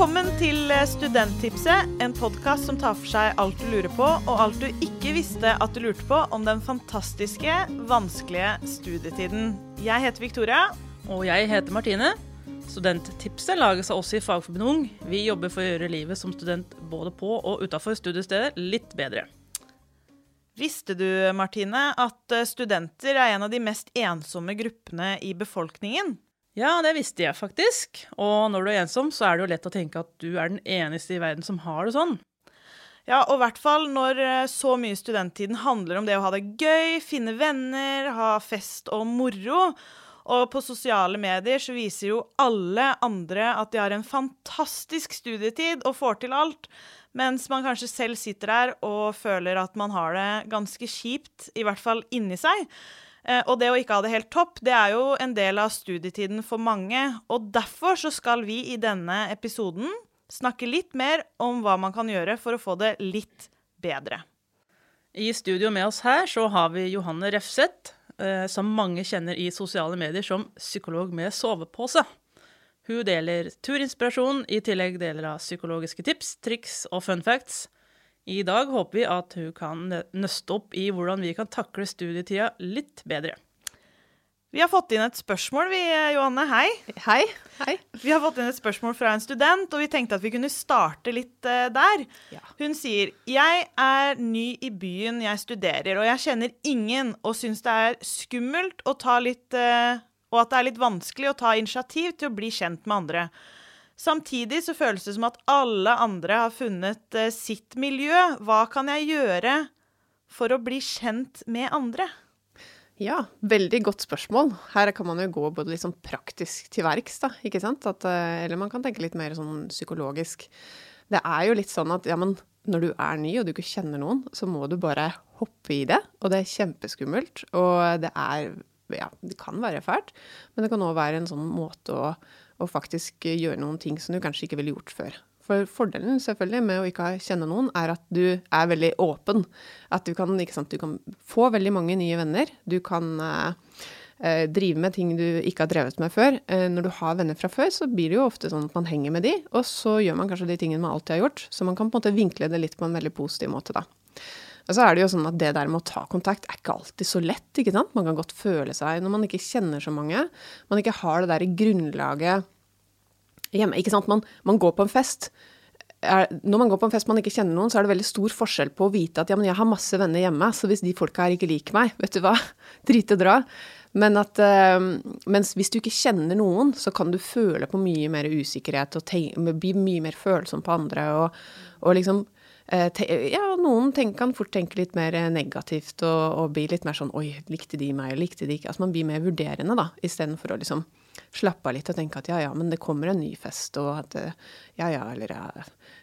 Velkommen til Studenttipset, en podkast som tar for seg alt du lurer på, og alt du ikke visste at du lurte på om den fantastiske, vanskelige studietiden. Jeg heter Victoria. Og jeg heter Martine. Studenttipset lages av oss i Fagforbundet Ung. Vi jobber for å gjøre livet som student både på og utafor studiestedet litt bedre. Visste du, Martine, at studenter er en av de mest ensomme gruppene i befolkningen? Ja, det visste jeg faktisk. Og når du er ensom, så er det jo lett å tenke at du er den eneste i verden som har det sånn. Ja, og i hvert fall når eh, så mye studenttiden handler om det å ha det gøy, finne venner, ha fest og moro. Og på sosiale medier så viser jo alle andre at de har en fantastisk studietid og får til alt, mens man kanskje selv sitter der og føler at man har det ganske kjipt, i hvert fall inni seg. Eh, og det å ikke ha det helt topp, det er jo en del av studietiden for mange. Og derfor så skal vi i denne episoden snakke litt mer om hva man kan gjøre for å få det litt bedre. I studio med oss her så har vi Johanne Refseth, eh, som mange kjenner i sosiale medier som psykolog med sovepose. Hun deler turinspirasjon, i tillegg deler av psykologiske tips, triks og fun facts. I dag håper vi at hun kan nøste opp i hvordan vi kan takle studietida litt bedre. Vi har fått inn et spørsmål, vi, Johanne. Hei. Hei. Hei. Vi har fått inn et spørsmål fra en student, og vi tenkte at vi kunne starte litt uh, der. Ja. Hun sier Jeg er ny i byen jeg studerer, og jeg kjenner ingen og syns det er skummelt å ta litt uh, Og at det er litt vanskelig å ta initiativ til å bli kjent med andre. Samtidig så føles det som at alle andre har funnet uh, sitt miljø. Hva kan jeg gjøre for å bli kjent med andre? Ja, veldig godt spørsmål. Her kan man jo gå både litt sånn praktisk til verks, da, ikke sant. At, uh, eller man kan tenke litt mer sånn psykologisk. Det er jo litt sånn at ja, men når du er ny og du ikke kjenner noen, så må du bare hoppe i det. Og det er kjempeskummelt. Og det er Ja, det kan være fælt, men det kan òg være en sånn måte å og faktisk gjøre noen ting som du kanskje ikke ville gjort før. For fordelen selvfølgelig med å ikke kjenne noen, er at du er veldig åpen. At du kan, sant, du kan få veldig mange nye venner. Du kan eh, drive med ting du ikke har drevet med før. Eh, når du har venner fra før, så blir det jo ofte sånn at man henger med de, og så gjør man kanskje de tingene man alltid har gjort. Så man kan på en måte vinkle det litt på en veldig positiv måte, da. Og så er det jo sånn at det der med å ta kontakt er ikke alltid så lett, ikke sant. Man kan godt føle seg, når man ikke kjenner så mange, man ikke har det der i grunnlaget hjemme, ikke sant. Man, man går på en fest. Er, når man går på en fest man ikke kjenner noen, så er det veldig stor forskjell på å vite at ja, men jeg har masse venner hjemme, så hvis de folka her ikke liker meg, vet du hva, drite dra. Men at, øh, mens hvis du ikke kjenner noen, så kan du føle på mye mer usikkerhet og bli mye mer følsom på andre og, og liksom Eh, ja, noen tenker, kan fort tenke litt mer negativt og, og, bli litt mer sånn Oi, likte de meg, likte de ikke? Altså man blir mer vurderende, da, istedenfor å liksom slappe av litt og tenke at ja, ja, men det kommer en ny fest, og at eh, ja, ja, eller ja,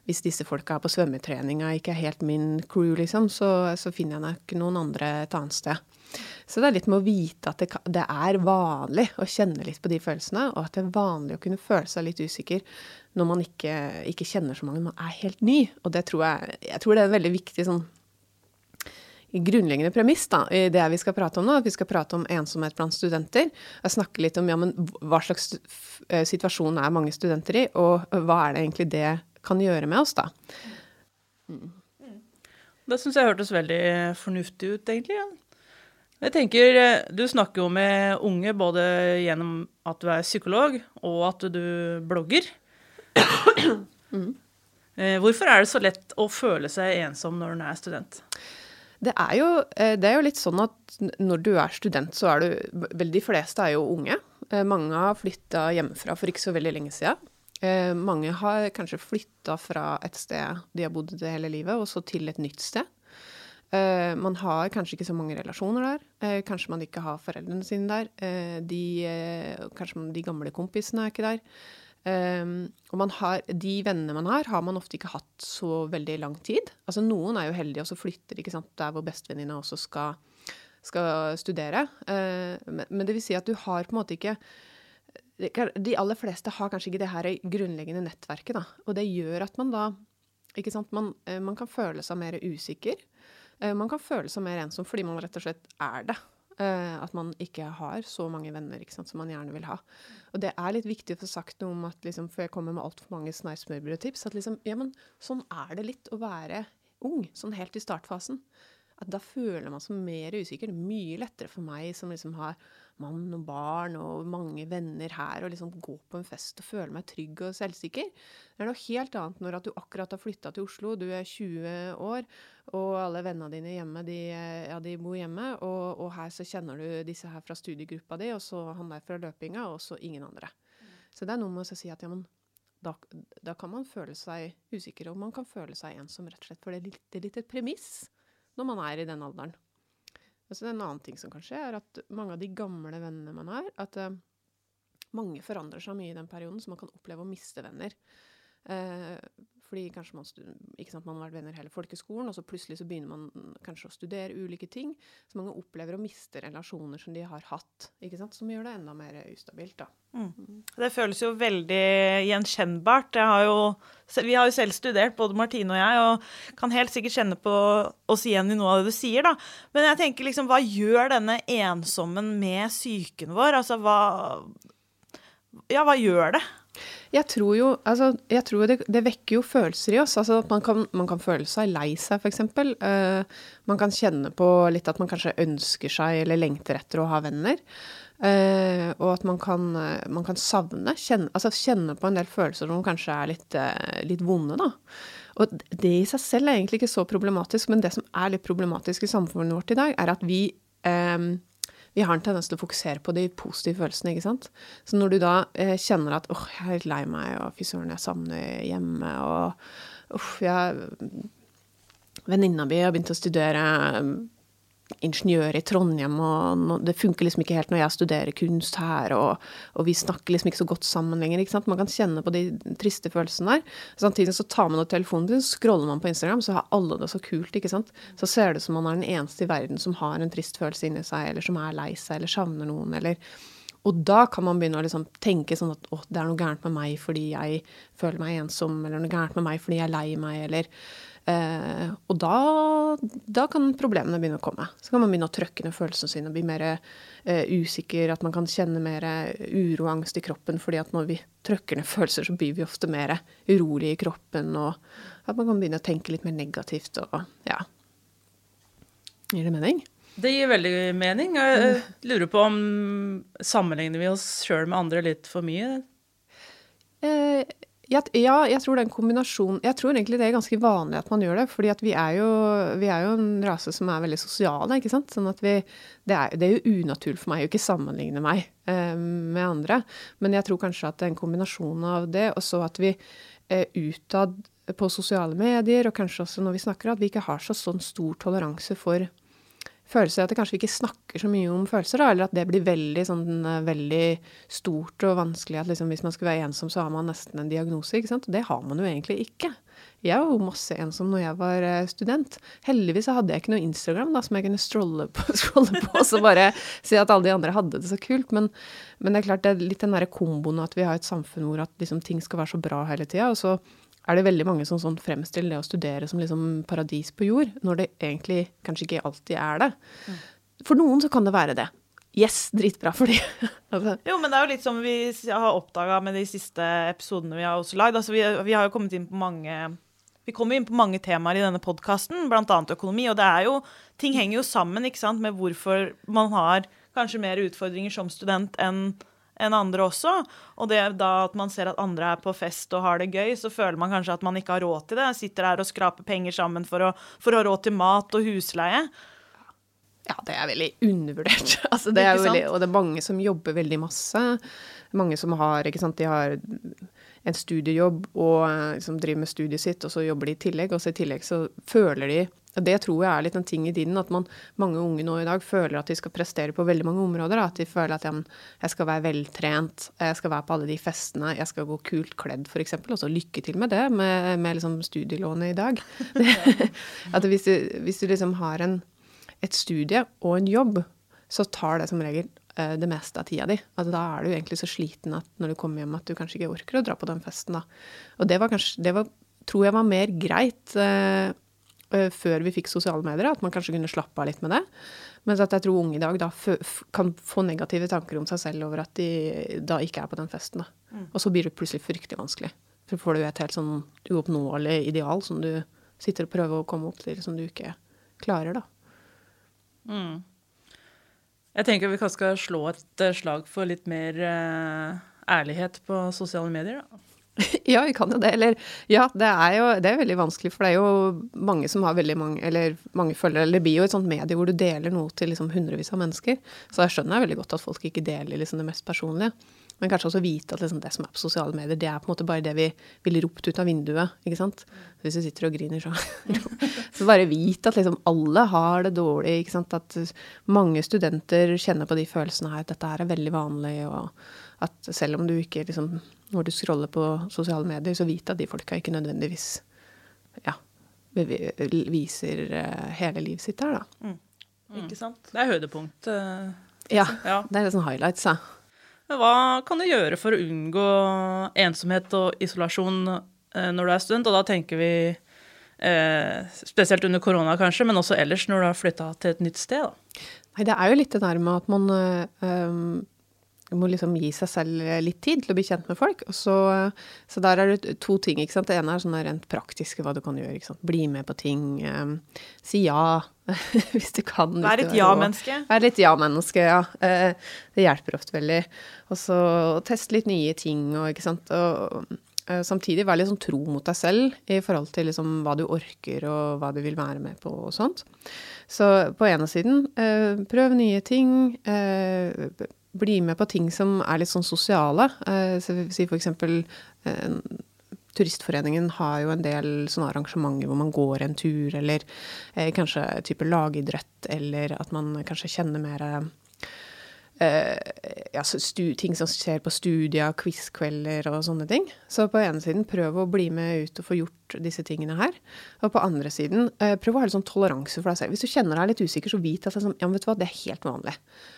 hvis disse folka er på svømmetreninga ikke er helt min crew, liksom, så, så finner jeg nok noen andre et annet sted. Så det er litt med å vite at det, det, er vanlig å kjenne litt på de følelsene, og at det er vanlig å kunne føle seg litt usikker når man ikke, ikke kjenner så mange. Man er helt ny. Og det tror jeg, jeg tror det er en veldig viktig sånn grunnleggende premiss da, i det vi skal prate om nå. At vi skal prate om ensomhet blant studenter. Jeg snakker litt om ja, men hva slags situasjon er mange studenter i, og hva er det egentlig det kan gjøre med oss, da. Mm. Det syns jeg hørtes veldig fornuftig ut, egentlig. Ja. Jeg tenker, eh, Du snakker jo med unge både gjennom at du er psykolog, og at du blogger. Mm. Hvorfor er det så lett å føle seg ensom når en er student? Det er, jo, eh, det er jo litt sånn at når du er student, så er du Vel, de fleste er jo unge. Mange har flytta hjemmefra for ikke så veldig lenge siden. Mange har kanskje flytta fra et sted de har bodd det hele livet, og så til et nytt sted. Uh, man har kanskje ikke så mange relasjoner der. Uh, kanskje man ikke har foreldrene sine der. Uh, de, kanskje de gamle kompisene er ikke der. og man har, de vennene man har, har man ofte ikke hatt så veldig lang tid. Altså Noen er jo heldige og så flytter ikke sant, der hvor bestevenninna også skal, skal studere. Men, men, det vil si at du har på en måte ikke De aller fleste har kanskje ikke det her grunnleggende nettverket, da. Og det gjør at man da ikke sant, man, man kan føle seg mer usikker. Eh, man kan føle seg mer ensom fordi man rett og slett er det. Eh, at man ikke har så mange venner sant, som man gjerne vil ha. Og det er litt viktig å få sagt noe om at liksom, før jeg kommer med altfor mange sneismørbrødtips, at liksom, ja, men sånn er det litt å være ung, sånn helt i startfasen. At da føler man seg mer usikker. Det er mye lettere for meg som liksom har mann og barn og mange venner her, å liksom gå på en fest og føle meg trygg og selvsikker. Det er noe helt annet når at du akkurat har flytta til Oslo, du er 20 år, og alle vennene dine hjemme, de, ja, de bor hjemme, og, og, her så kjenner du disse her fra studiegruppa di, og så han der fra løpinga, og så ingen andre. Så det er noe med å si at ja, men da, da, kan man føle seg usikker, og man kan føle seg ensom, rett og slett. For det er litt, det er litt et premiss når man er i den alderen. Altså, en annen ting som kan skje, er at mange av de gamle vennene man har, at uh, mange forandrer seg mye i den perioden, så man kan oppleve å miste venner. Uh, fordi kanskje man, sant, man, har vært venner hele folkeskolen, og så plutselig så begynner man kanskje å studere ulike ting. Så mange opplever å miste relasjoner som de har hatt, ikke sant? som gjør det enda mer ustabilt. da. Mm. Det føles jo veldig gjenkjennbart. Har jo, vi har jo selv studert, både Martine og jeg, og kan helt sikkert kjenne på oss igjen i noe av det du sier. da. Men jeg tenker liksom, hva gjør denne ensommen med psyken vår? Altså, hva Ja, hva gjør det? Jeg tror jo altså, jeg tror det, det, vekker jo følelser i oss. Altså man kan, man kan føle seg lei seg, f.eks. Uh, eh, man kan kjenne på litt at man kanskje ønsker seg eller lengter etter å ha venner. Uh, og at man kan, man kan savne, kjenne, altså kjenne, på en del følelser som kanskje er litt, uh, litt vonde, da. Og det i seg selv er egentlig ikke så problematisk, men det som er litt problematisk i samfunnet vårt i dag, er at vi um, vi har en tendens til å fokusere på de positive følelsene, ikke sant. Så når du da eh, kjenner at åh, jeg er litt lei meg, og fy søren, jeg savner hjemme, og uff, jeg Venninna mi har begynt å studere ingeniør i Trondheim, og det funker liksom ikke helt når jeg studerer kunst her, og, og vi snakker liksom ikke så godt sammen lenger. ikke sant? Man kan kjenne på de triste følelsene der. Samtidig så tar man opp telefonen sin, scroller man på Instagram, så har alle det så kult, ikke sant. Så ser det ut som man er den eneste i verden som har en trist følelse inni seg, eller som er lei seg, eller savner noen, eller og da kan man begynne å liksom tenke sånn at å, det er noe gærent med meg fordi jeg føler meg ensom, eller noe gærent med meg fordi jeg er lei meg, eller Eh, og da, da, kan problemene begynne å komme. Så kan man begynne å trøkke ned følelsene sine og bli mer eh, usikker. At man kan kjenne mer uro og angst i kroppen. fordi at når vi trøkker ned følelser, så blir vi ofte mer urolige i kroppen. Og at man kan begynne å tenke litt mer negativt og ja. Gir det mening? Det gir veldig mening. Jeg lurer på om sammenligner vi oss sjøl med andre litt for mye? Eh, ja, jeg tror den kombinasjonen Jeg tror egentlig det er ganske vanlig at man gjør det. fordi vi er, jo, vi er jo en rase som er veldig sosiale, ikke sant. Sånn at vi Det er, det er jo unaturlig for meg å ikke sammenligne meg eh, med andre. Men jeg tror kanskje at det er en kombinasjon av det, og så at vi eh, utad på sosiale medier, og kanskje også når vi snakker, at vi ikke har så sånn stor toleranse for følelser, at det kanskje ikke snakker så mye om følelser, da, eller at det blir veldig, sånn, eh, veldig stort og vanskelig at liksom, hvis man skulle være ensom, så har man nesten en diagnose. ikke sant? Det har man jo egentlig ikke. Jeg var jo masse ensom når jeg var eh, student. Heldigvis hadde jeg ikke noe Instagram da, som jeg kunne strolle på, scrolle på og bare si at alle de andre hadde det så kult. Men, men det er klart det er litt den derre komboen at vi har et samfunn hvor at liksom, ting skal være så bra hele tida. Og så er det veldig mange som sånn fremstiller det å studere som liksom paradis på jord, når det egentlig kanskje ikke alltid er det. Mm. For noen så kan det være det. Yes, dritbra for de. altså. Jo, men det er jo litt som vi har oppdaga med de siste episodene vi har også lagd. Altså, vi, vi, har jo kommet inn på mange Vi kommer inn på mange temaer i denne podkasten, bl.a. økonomi. Og det er jo Ting henger jo sammen ikke sant, med hvorfor man har kanskje mer utfordringer som student enn enn andre også. Og det da at man ser at andre er på fest og har det gøy, så føler man kanskje at man ikke har råd til det. Sitter her og skraper penger sammen for å, for å ha råd til mat og husleie. Ja, det er veldig undervurdert. Altså, det er veldig, og det er mange som jobber veldig masse. Mange som har, ikke sant, de har en studiejobb og liksom, driver med studiet sitt, og så jobber de i tillegg. Og så i tillegg så føler de Det tror jeg er litt en ting i tiden, at man, mange unge nå i dag føler at de skal prestere på veldig mange områder. At de føler at ja, jeg skal være veltrent, jeg skal være på alle de festene, jeg skal gå kult kledd f.eks. Og så lykke til med det, med, med liksom studielånet i dag. at hvis du, hvis du liksom har en, et studie og en jobb, så tar det som regel eh, det meste av tida di. Altså, da er du egentlig så sliten at når du kommer hjem at du kanskje ikke orker å dra på den festen. da. Og det var kanskje, det var, tror jeg var mer greit. Eh, før vi fikk sosiale medier, at man kanskje kunne slappe av litt med det. Mens at jeg tror unge i dag da kan få negative tanker om seg selv over at de da ikke er på den festen. Da. Og så blir det plutselig fryktelig vanskelig. For får du et helt sånn uoppnåelig ideal som du sitter og prøver å komme opp til, som du ikke klarer, da. Mm. Jeg tenker vi kanskje skal slå et eh, slag for litt mer eh, ærlighet på sosiale medier. Da. Ja, vi kan jo det. Eller ja, det er jo det er veldig vanskelig, for det er jo mange som har veldig mange eller mange følgere. Eller det blir jo et sånt medie hvor du deler noe til liksom hundrevis av mennesker. Så jeg skjønner veldig godt at folk ikke deler liksom det mest personlige. Men kanskje også vite at liksom det som er på sosiale medier, det er på en måte bare det vi ville ropt ut av vinduet. ikke sant? Hvis du sitter og griner, så Så bare vit at liksom alle har det dårlig. ikke sant? At mange studenter kjenner på de følelsene her. At dette her er veldig vanlig. og at selv om du ikke liksom Når du scroller på sosiale medier, så vit at de folka ikke nødvendigvis ja, viser eh, hele livet sitt der, da. Ikke sant? Det er høydepunkt. Uh, Ja. Ja. Det er sånn highlights, da. Hva kan du gjøre for å unngå ensomhet og isolasjon eh, når du er student? Og da tenker vi eh, spesielt under korona kanskje, men også ellers når du har flytta til et nytt sted. Da. Nei, det er jo litt det der med at man øhm, må liksom gi seg selv litt tid til å bli kjent med folk. Og så, så der er det to ting. ikke sant? Det ene er sånn rent praktiske hva du kan gjøre. ikke sant? Bli med på ting. Um, si ja hvis du kan. Vær et ja-menneske. Vær litt ja-menneske, ja. Uh, Det hjelper ofte veldig. Og så teste litt nye ting og ikke sant. Og uh, samtidig være litt sånn tro mot deg selv i forhold til liksom hva du orker og hva du vil være med på og sånt. Så på ene siden, uh, prøv nye ting. Bli med på ting som er litt sånn sosiale. Eh, så Si eksempel eh, Turistforeningen har jo en del sånne arrangementer hvor man går en tur, eller eh, kanskje type lagidrett, eller at man kanskje kjenner mer ja, stu, ting som skjer på studier, quizkvelder og sånne ting. Så på ene siden prøv å bli med ut og få gjort disse tingene her. Og på andre siden eh, prøv å ha litt sånn toleranse for deg selv. Hvis du kjenner deg litt usikker, så vit at det er, sånn, ja, hva, det er helt vanlig.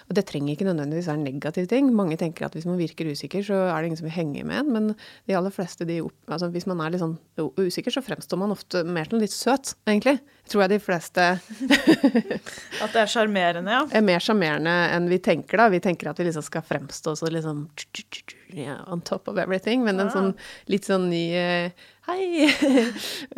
Og det trenger ikke nødvendigvis være en negativ ting. Mange tenker at hvis man virker usikker, så er det ingen som vil henge med en. Men de aller fleste, de, altså, hvis man er litt sånn usikker, så fremstår man ofte mer som litt søt, egentlig. Tror jeg de fleste At det er sjarmerende, ja. er mer sjarmerende enn vi tenker, da. Vi tenker at vi liksom skal fremstå så liksom on top of everything. Men en sånn litt sånn ny eh, Hei!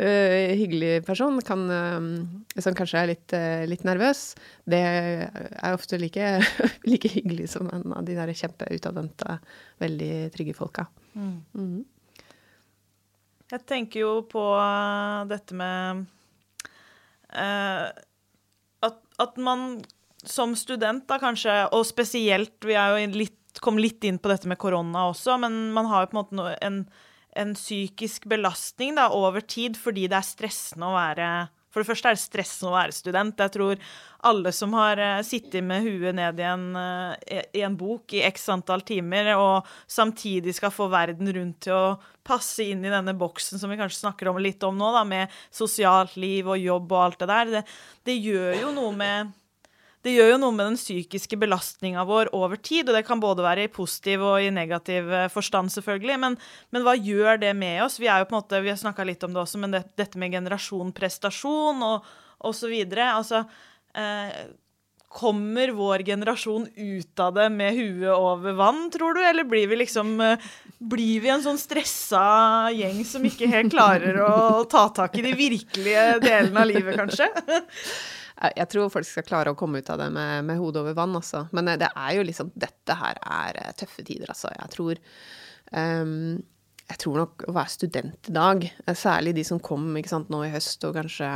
hyggelig person kan, eh, som kanskje er litt, eh, litt nervøs. Det er ofte like, like hyggelig som en av de der kjempeutadvendte, veldig trygge folka. Mhm. Jeg tenker jo på dette med eh, at, at man som student, da kanskje, og spesielt Vi er jo litt, kom litt inn på dette med korona også, men man har jo på en måte en, en psykisk belastning da, over tid fordi det er stressende å være For det første er det stressende å være student. Jeg tror alle som har eh, sittet med huet ned i en, eh, i en bok i x antall timer, og samtidig skal få verden rundt til å passe inn i denne boksen som vi kanskje snakker om litt om nå, da, med sosialt liv og jobb og alt det der, det, det gjør jo noe med det gjør jo noe med den psykiske belastninga vår over tid, og det kan både være i positiv og i negativ eh, forstand, selvfølgelig. Men, men hva gjør det med oss? Vi er jo på en måte, vi har snakka litt om det også, men det, dette med generasjon prestasjon og, videre. Altså eh, Kommer vår generasjon ut av det med huet over vann, tror du? Eller blir vi liksom eh, Blir vi en sånn stressa gjeng som ikke helt klarer å ta tak i de virkelige delene av livet, kanskje? Jeg tror folk skal klare å komme ut av det med, med hodet over vann, altså. Men eh, det er jo liksom Dette her er eh, tøffe tider, altså. Jeg tror um, Jeg tror nok å være student i dag, eh, særlig de som kom ikke sant, nå i høst og kanskje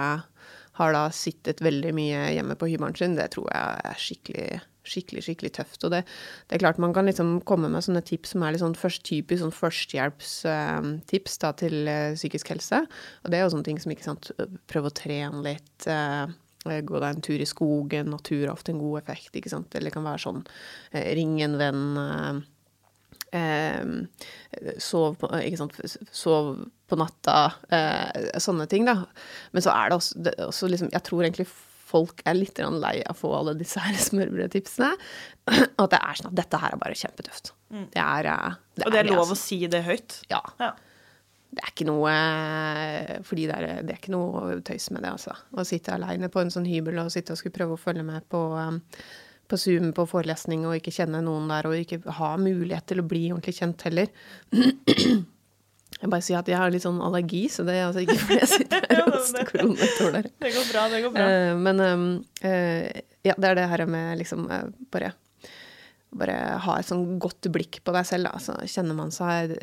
har da sittet veldig mye hjemme på hybelen sin, det tror jeg er skikkelig skikkelig, skikkelig tøft. Og det, det er klart man kan liksom komme med sånne tips som er litt sånn først, typisk sånn førstehjelpstips da, til psykisk helse. Og det er jo sånne ting som, ikke sant, prøve å trene litt, eh, gå deg en tur i skogen, natur har ofte en god effekt, ikke sant. Eller det kan være sånn eh, ring en venn, eh, eh, sov, på, sov på natta, eh, sånne ting, da. Men så er det også, det, er også liksom, jeg tror egentlig folk er litt lei av å få alle disse her smørbrødtipsene. At det er sånn at dette her er bare kjempetøft. Det er, eh, Og det er lov altså. å si det høyt. Ja. Ja. Det er ikke noe Fordi det er, det er ikke noe tøys med det, altså. Å sitte aleine på en sånn hybel og sitte og skulle prøve å følge med på, um, på Zoom på forelesning og ikke kjenne noen der, og ikke ha mulighet til å bli ordentlig kjent heller. Jeg bare sier at jeg har litt sånn allergi, så det er altså ikke fordi jeg sitter her og koronatåler. Det går bra, det går bra. Uh, men um, uh, ja, det er det her med liksom bare bare ha et sånn godt blikk på deg selv, da. Så kjenner man seg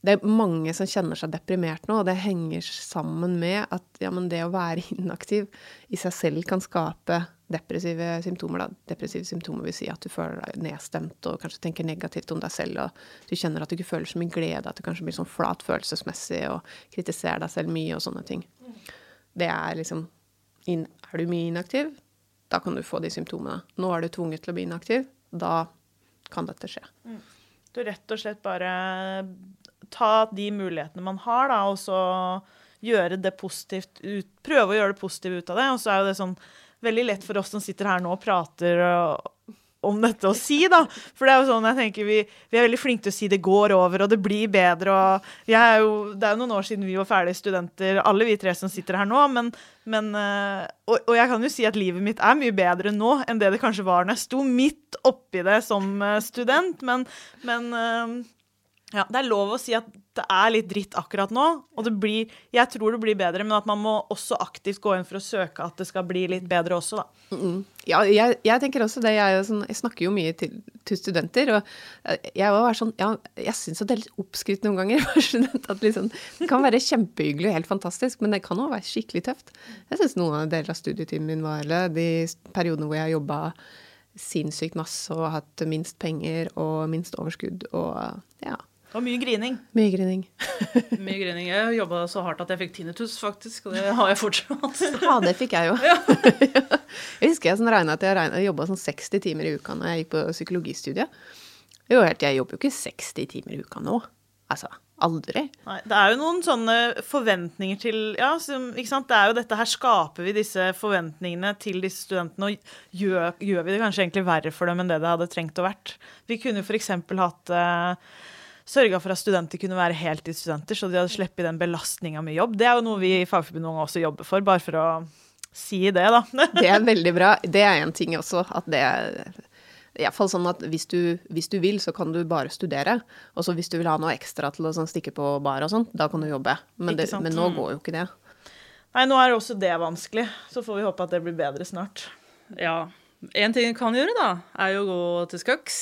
Det er mange som kjenner seg deprimert nå, og det henger sammen med at ja, det å være inaktiv i seg selv kan skape depressive symptomer. Da. Depressive symptomer vil si at du føler deg nedstemt og kanskje tenker negativt om deg selv, og du kjenner at du ikke føler så mye glede, at du kanskje blir sånn flat følelsesmessig og kritiserer deg selv mye og sånne ting. Det er liksom Er du mye inaktiv, da kan du få de symptomene. Nå er du tvunget til å bli inaktiv. Da kan dette skje. Mm. Du rett og slett bare ta de mulighetene man har, da, og så gjøre det positivt ut, Prøve å gjøre det positivt ut av det. Og så er jo det sånn veldig lett for oss som sitter her nå og prater og om dette å si, da. For det er jo sånn jeg tenker vi, vi, er veldig flinke til å si det går over, og det blir bedre, og er jo, Det er jo noen år siden vi var ferdige studenter, alle vi tre som sitter her nå, men, men eh, og, og, jeg kan jo si at livet mitt er mye bedre nå enn det det kanskje var når jeg sto midt oppi det som eh, student, men, men ja, det er lov å si at det er litt dritt akkurat nå. Og det blir Jeg tror det blir bedre, men at man må også aktivt gå inn for å søke at det skal bli litt bedre også, da. Mm Ja, jeg, jeg, tenker også det. Jeg, sånn, jeg, snakker jo mye til, til studenter, og jeg var sånn Ja, jeg syns det er litt oppskrytt noen ganger at liksom Det kan være kjempehyggelig og helt fantastisk, men det kan òg være skikkelig tøft. Jeg syns noen av deler av studietiden min var eller de periodene hvor jeg jobba sinnssykt masse og hatt minst penger og minst overskudd og ja og mye grining. Mye grining. mye grining. Jeg jobba så hardt at jeg fikk tinnitus, faktisk. Og det har jeg fortsatt. ja, det fikk jeg jo. Ja. jeg husker jeg sånn regna at jeg, jeg jobba sånn 60 timer i uka når jeg gikk på psykologistudiet. Jo, jeg jobber jo ikke 60 timer i uka nå. Altså, aldri. Nei, det er jo noen sånne forventninger til Ja, som, ikke sant. Det er jo dette her Skaper vi disse forventningene til disse studentene, og gjør, gjør vi det kanskje egentlig verre for dem enn det det hadde trengt å vært? Vi kunne f.eks. hatt uh, sørga for at studenter kunne være heltidsstudenter, så de hadde sluppet den belastninga med jobb. Det er jo noe vi i Fagforbundet også jobber for, bare for å si det, da. det er veldig bra. Det er en ting også, at det er Iallfall sånn at hvis du, hvis du, vil, så kan du bare studere. Og så hvis du vil ha noe ekstra til å sånn, stikke på bar og sånn, da kan du jobbe. Men, det, men, nå går jo ikke det. Nei, nå er også det vanskelig. Så får vi håpe at det blir bedre snart. Ja. En ting en kan gjøre, da, er jo å gå til skøks.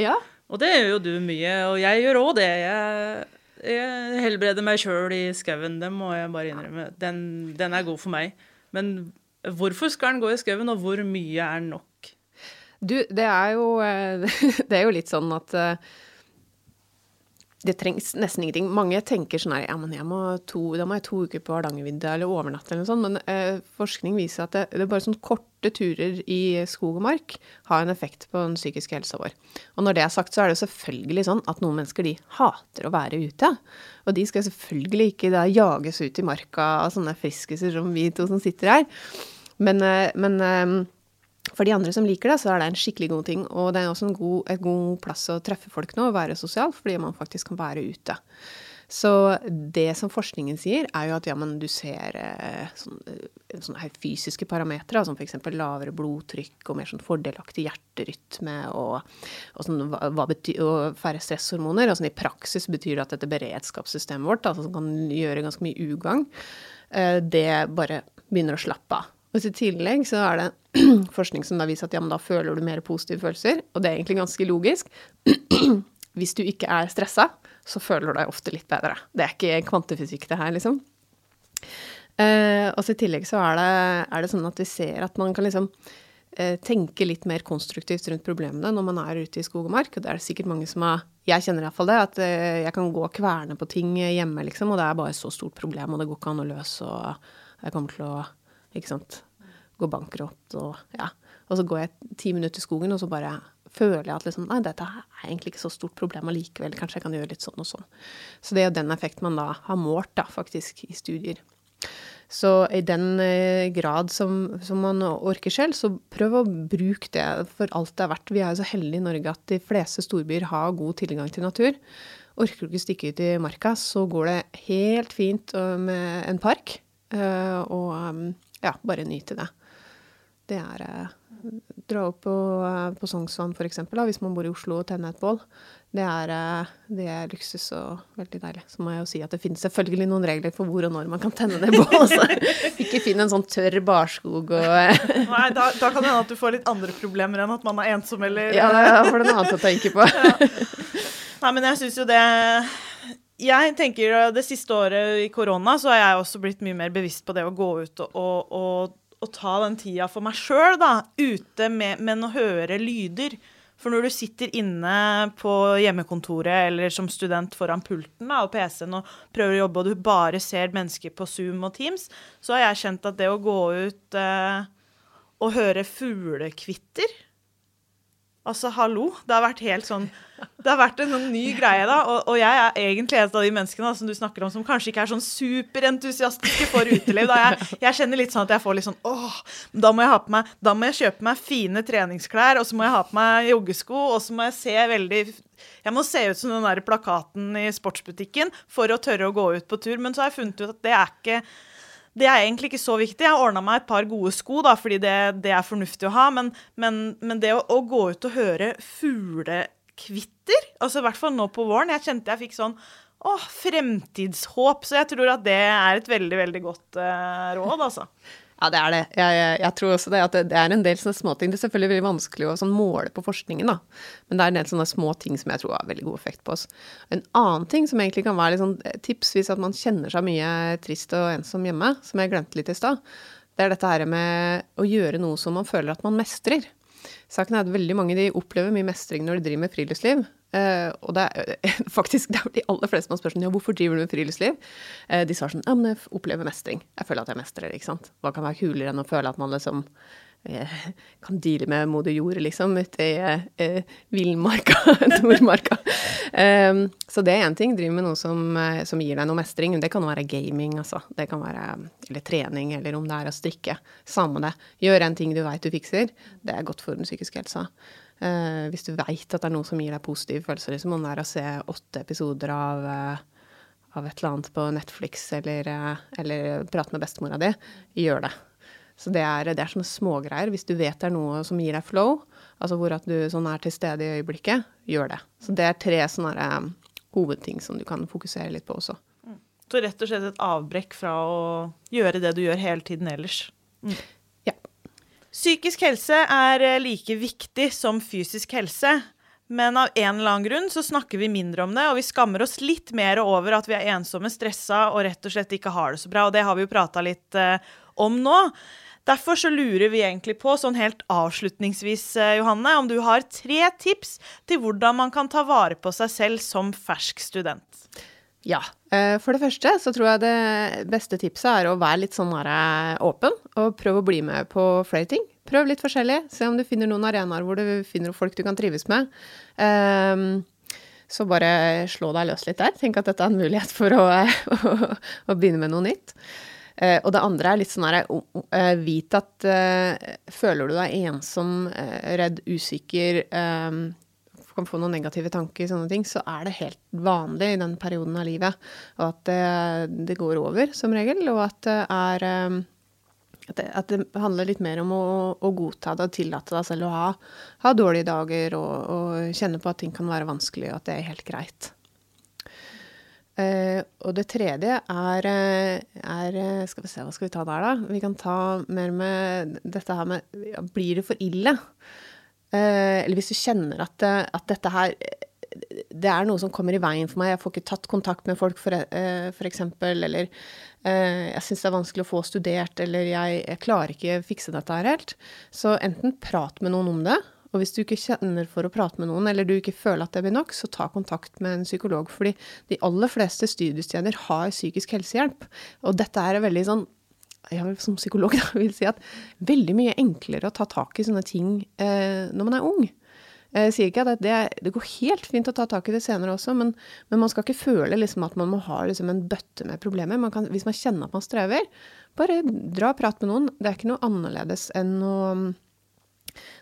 Ja. Og det gjør jo du mye, og jeg gjør òg det. Jeg, jeg, helbreder meg sjøl i skauen, det må jeg bare innrømme. Den, den, er god for meg. Men hvorfor skal den gå i skauen, og hvor mye er nok? Du, det er jo, det er jo litt sånn at eh, det trengs nesten ingenting. Mange tenker sånn her Ja, men må to, da må jeg to uker på Hardangervidda eller overnatte eller noe sånt. Men eh, forskning viser at det, det, er bare sånn korte turer i skog og mark har en effekt på den psykiske helsa vår. Og når det er sagt, så er det selvfølgelig sånn at noen mennesker de hater å være ute. Og de skal selvfølgelig ikke da jages ut i marka av sånne friskiser som vi to som sitter her. Men, eh, men eh, for de andre som liker det, så er det en skikkelig god ting. Og det er også en god, et god plass å treffe folk nå og være sosial, fordi man faktisk kan være ute. Så det som forskningen sier, er jo at ja, men du ser eh, sånne, her fysiske parametere, som f.eks. lavere blodtrykk og mer sånn fordelaktig hjerterytme og, og, sånn, hva, betyr, og færre stresshormoner. Og sånn, I praksis betyr det at dette beredskapssystemet vårt, altså, som kan gjøre ganske mye ugagn, eh, det bare begynner å slappe av. Og i tillegg så er det forskning som da viser at ja, men da føler du mer positive følelser. Og det er egentlig ganske logisk. Hvis du ikke er stressa, så føler du deg ofte litt bedre. Det er ikke kvantefysikk, det her, liksom. Eh, og i tillegg så er det, er det, sånn at vi ser at man kan liksom eh, tenke litt mer konstruktivt rundt problemene når man er ute i skog og mark. Og det er det sikkert mange som har Jeg kjenner iallfall det, at eh, jeg kan gå og kverne på ting hjemme, liksom, og det er bare et så stort problem, og det går ikke an å løse, og jeg kommer til å ikke sant, gå bankrott og ja. Og så går jeg ti minutter i skogen, og så bare føler jeg at liksom, nei, dette er egentlig ikke så stort problem allikevel. Kanskje jeg kan gjøre litt sånn og sånn. Så det er jo den effekten man da har målt, da, faktisk, i studier. Så i den eh, grad som, som, man orker selv, så prøv å bruke det for alt det er verdt. Vi er jo så heldige i Norge at de fleste storbyer har god tilgang til natur. orker du ikke stikke ut i marka, så går det helt fint øh, med en park. øh, og um, ja, bare nyte det. Det er eh, Dra opp på, øh, på Sognsvann f.eks., hvis man bor i Oslo og tenne et bål. Det er, øh, det er luksus og veldig deilig. Så må jeg jo si at det finnes selvfølgelig noen regler for hvor og når man kan tenne det bålet. Så ikke finn en sånn tørr barskog og Nei, da, da kan det hende at du får litt andre problemer enn at man er ensom eller Ja, da får du noe annet å tenke på. Nei, men jeg syns jo det Jeg tenker det siste året i korona så har jeg også blitt mye mer bevisst på det å gå ut og, og, og ta den tida for meg sjøl, da. Ute med, men å høre lyder. For når du sitter inne på hjemmekontoret eller som student foran pulten da, og PC-en og prøver å jobbe, og du bare ser mennesker på Zoom og Teams, så har jeg kjent at det å gå ut eh, og høre fuglekvitter Altså, hallo. Det har vært helt sånn Det har vært en sånn ny greie, da. Og, og jeg er egentlig et av de menneskene da, som du snakker om, som kanskje ikke er sånn superentusiastiske for uteliv. Da. Jeg, jeg kjenner litt sånn at jeg får litt sånn åh, da må jeg ha på meg Da må jeg kjøpe meg fine treningsklær, og så må jeg ha på meg joggesko, og så må jeg se veldig jeg må se ut som den der plakaten i sportsbutikken for å tørre å gå ut på tur. Men så har jeg funnet ut at det er ikke det er egentlig ikke så viktig. Jeg har ordna meg et par gode sko, da, fordi det, det er fornuftig å ha. Men, men, men det å, å, gå ut og høre fuglekvitter, altså i hvert fall nå på våren Jeg kjente jeg fikk sånn åh, fremtidshåp. Så jeg tror at det er et veldig, veldig godt uh, råd, altså. Ja, det er det. Jeg, jeg, jeg, tror også det at det, det er en del sånne småting. Det er selvfølgelig veldig vanskelig å sånn, måle på forskningen, da. Men det er en del sånne små ting som jeg tror har veldig god effekt på oss. En annen ting som egentlig kan være litt sånn tips hvis at man kjenner seg mye trist og ensom hjemme, som jeg glemte litt i stad, det er dette her med å gjøre noe som man føler at man mestrer. Saken er at veldig mange de opplever mye mestring når de driver med friluftsliv. Uh, og det er uh, faktisk det er de aller fleste man spør sånn, ja, hvorfor driver du med friluftsliv? Uh, de svarer sånn ja, men jeg opplever mestring. Jeg føler at jeg mestrer. ikke sant? Hva kan være kulere enn å føle at man liksom kan deale med moder jord, liksom, ute i villmarka, Nordmarka. Um, så det er én ting. Driver med noe som, som, gir deg noe mestring. Det kan være gaming, altså. Det kan være eller trening, eller om det er å strikke. Samme det. Gjør en ting du veit du fikser. Det er godt for den psykiske helsa. Uh, hvis du veit at det er noe som gir deg positive følelser, liksom, om det er å se åtte episoder av, uh, av et eller annet på Netflix eller, uh, eller prate med bestemora di, gjør det. Så det er, det er sånne smågreier. Hvis du vet det er noe som gir deg flow, altså hvor at du sånn er til stede i øyeblikket, gjør det. Så det er tre sånne hovedting som du kan fokusere litt på også. Mm. Så rett og slett et avbrekk fra å gjøre det du gjør hele tiden ellers. Mm. Psykisk helse er eh, like viktig som fysisk helse. Men av en eller annen grunn så snakker vi mindre om det, og vi skammer oss litt mer over at vi er ensomme, stressa og rett og slett ikke har det så bra. Og det har vi jo prata litt eh, om nå. Derfor så lurer vi egentlig på, sånn helt avslutningsvis, eh, Johanne, om du har tre tips til hvordan man kan ta vare på seg selv som fersk student. Ja. Eh, for det første så tror jeg det beste tipset er å være litt sånn eh, åpen, og prøve å bli med på flere ting. Prøv litt forskjellig. Se om du finner noen arenaer hvor du finner folk du kan trives med. Um, så bare slå deg løs litt der. Tenk at dette er en mulighet for å, å, å begynne med noe nytt. Og det andre er litt sånn her Vit at føler du deg ensom, redd, usikker um, kan få noen negative tanker, sånne ting, så er det helt vanlig i den perioden av livet. Og at det, det går over, som regel, og at det er um, at det, at det, handler litt mer om å, å, godta det og tillate deg selv å ha, ha dårlige dager og, og, kjenne på at ting kan være vanskelig, og at det er helt greit. Uh, og det tredje er, er, Skal vi se, hva skal vi ta der, da? Vi kan ta mer med dette her med ja, Blir det for ille? Uh, eller hvis du kjenner at, at, dette her Det er noe som kommer i veien for meg. Jeg får ikke tatt kontakt med folk, uh, eksempel. Eller jeg syns det er vanskelig å få studert, eller jeg, jeg klarer ikke fikse dette her helt. Så enten prat med noen om det. Og hvis du ikke kjenner for å prate med noen, eller du ikke føler at det blir nok, så ta kontakt med en psykolog. Fordi de aller fleste studiesteder har psykisk helsehjelp. Og dette er veldig sånn jeg som psykolog da, vil si at veldig mye enklere å ta tak i sånne ting eh, når man er ung. Jeg sier ikke at det, det, går helt fint å ta tak i det senere også, men, men man skal ikke føle liksom at man må ha liksom en bøtte med problemer. Man kan, hvis man kjenner at man strever, bare dra og prat med noen. Det er ikke noe annerledes enn å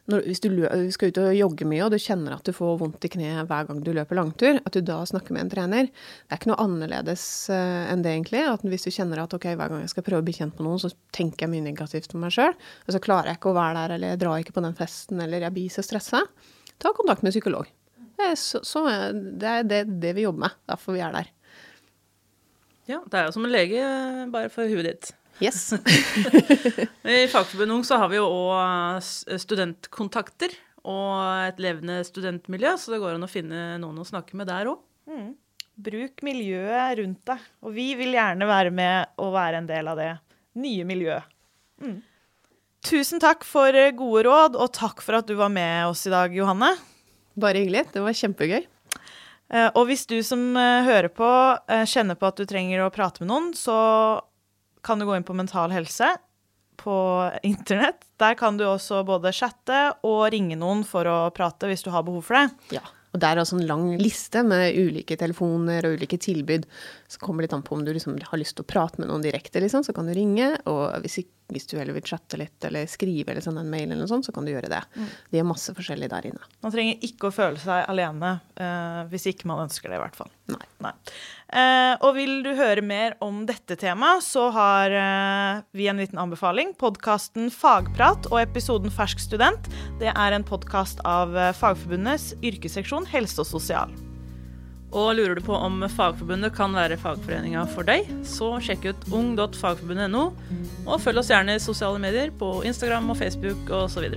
når, hvis du skal ut og jogge mye, og du kjenner at du får vondt i kneet hver gang du løper langtur, at du da snakker med en trener. Det er ikke noe annerledes uh, enn det, egentlig. At hvis du kjenner at ok, hver gang jeg skal prøve å bli kjent med noen, så tenker jeg mye negativt om meg sjøl, og så klarer jeg ikke å være der, eller jeg drar ikke på den festen, eller jeg blir så stressa, ta kontakt med psykolog. Det er, så, så, det, er det, det, vi jobber med. Derfor vi er der. Ja, det er jo som en lege, bare for huet ditt. Yes. I Fagforbundet Ung så har vi jo òg studentkontakter og et levende studentmiljø, så det går an å finne noen å snakke med der òg. Mm. Bruk miljøet rundt deg. Og vi vil gjerne være med og være en del av det nye miljøet. Mm. Tusen takk for eh, gode råd, og takk for at du var med oss i dag, Johanne. Bare hyggelig. Det var kjempegøy. Eh, og hvis du som eh, hører på, kjenner på at du trenger å prate med noen, så kan du gå inn på Mental Helse på internett. Der kan du også både chatte og ringe noen for å prate hvis du har behov for det. Ja. Og der er også en lang liste med ulike telefoner og ulike tilbud. Så kommer det litt an på om du liksom har lyst til å prate med noen direkte, liksom, så kan du ringe. Og hvis, hvis du heller vil chatte litt eller skrive eller sende en mail, eller noe sånt, så kan du gjøre det. Mm. De er masse forskjellig der inne. Man trenger ikke å føle seg alene uh, hvis ikke man ønsker det, i hvert fall. Nei. Nei. Uh, og vil du høre mer om dette temaet, så har uh, vi en liten anbefaling. Podkasten Fagprat og episoden Fersk student. Det er en podkast av Fagforbundets yrkesseksjon helse og sosial. Og lurer du på om Fagforbundet kan være fagforeninga for deg, så sjekk ut ung.fagforbundet.no, og følg oss gjerne i sosiale medier på Instagram og Facebook osv.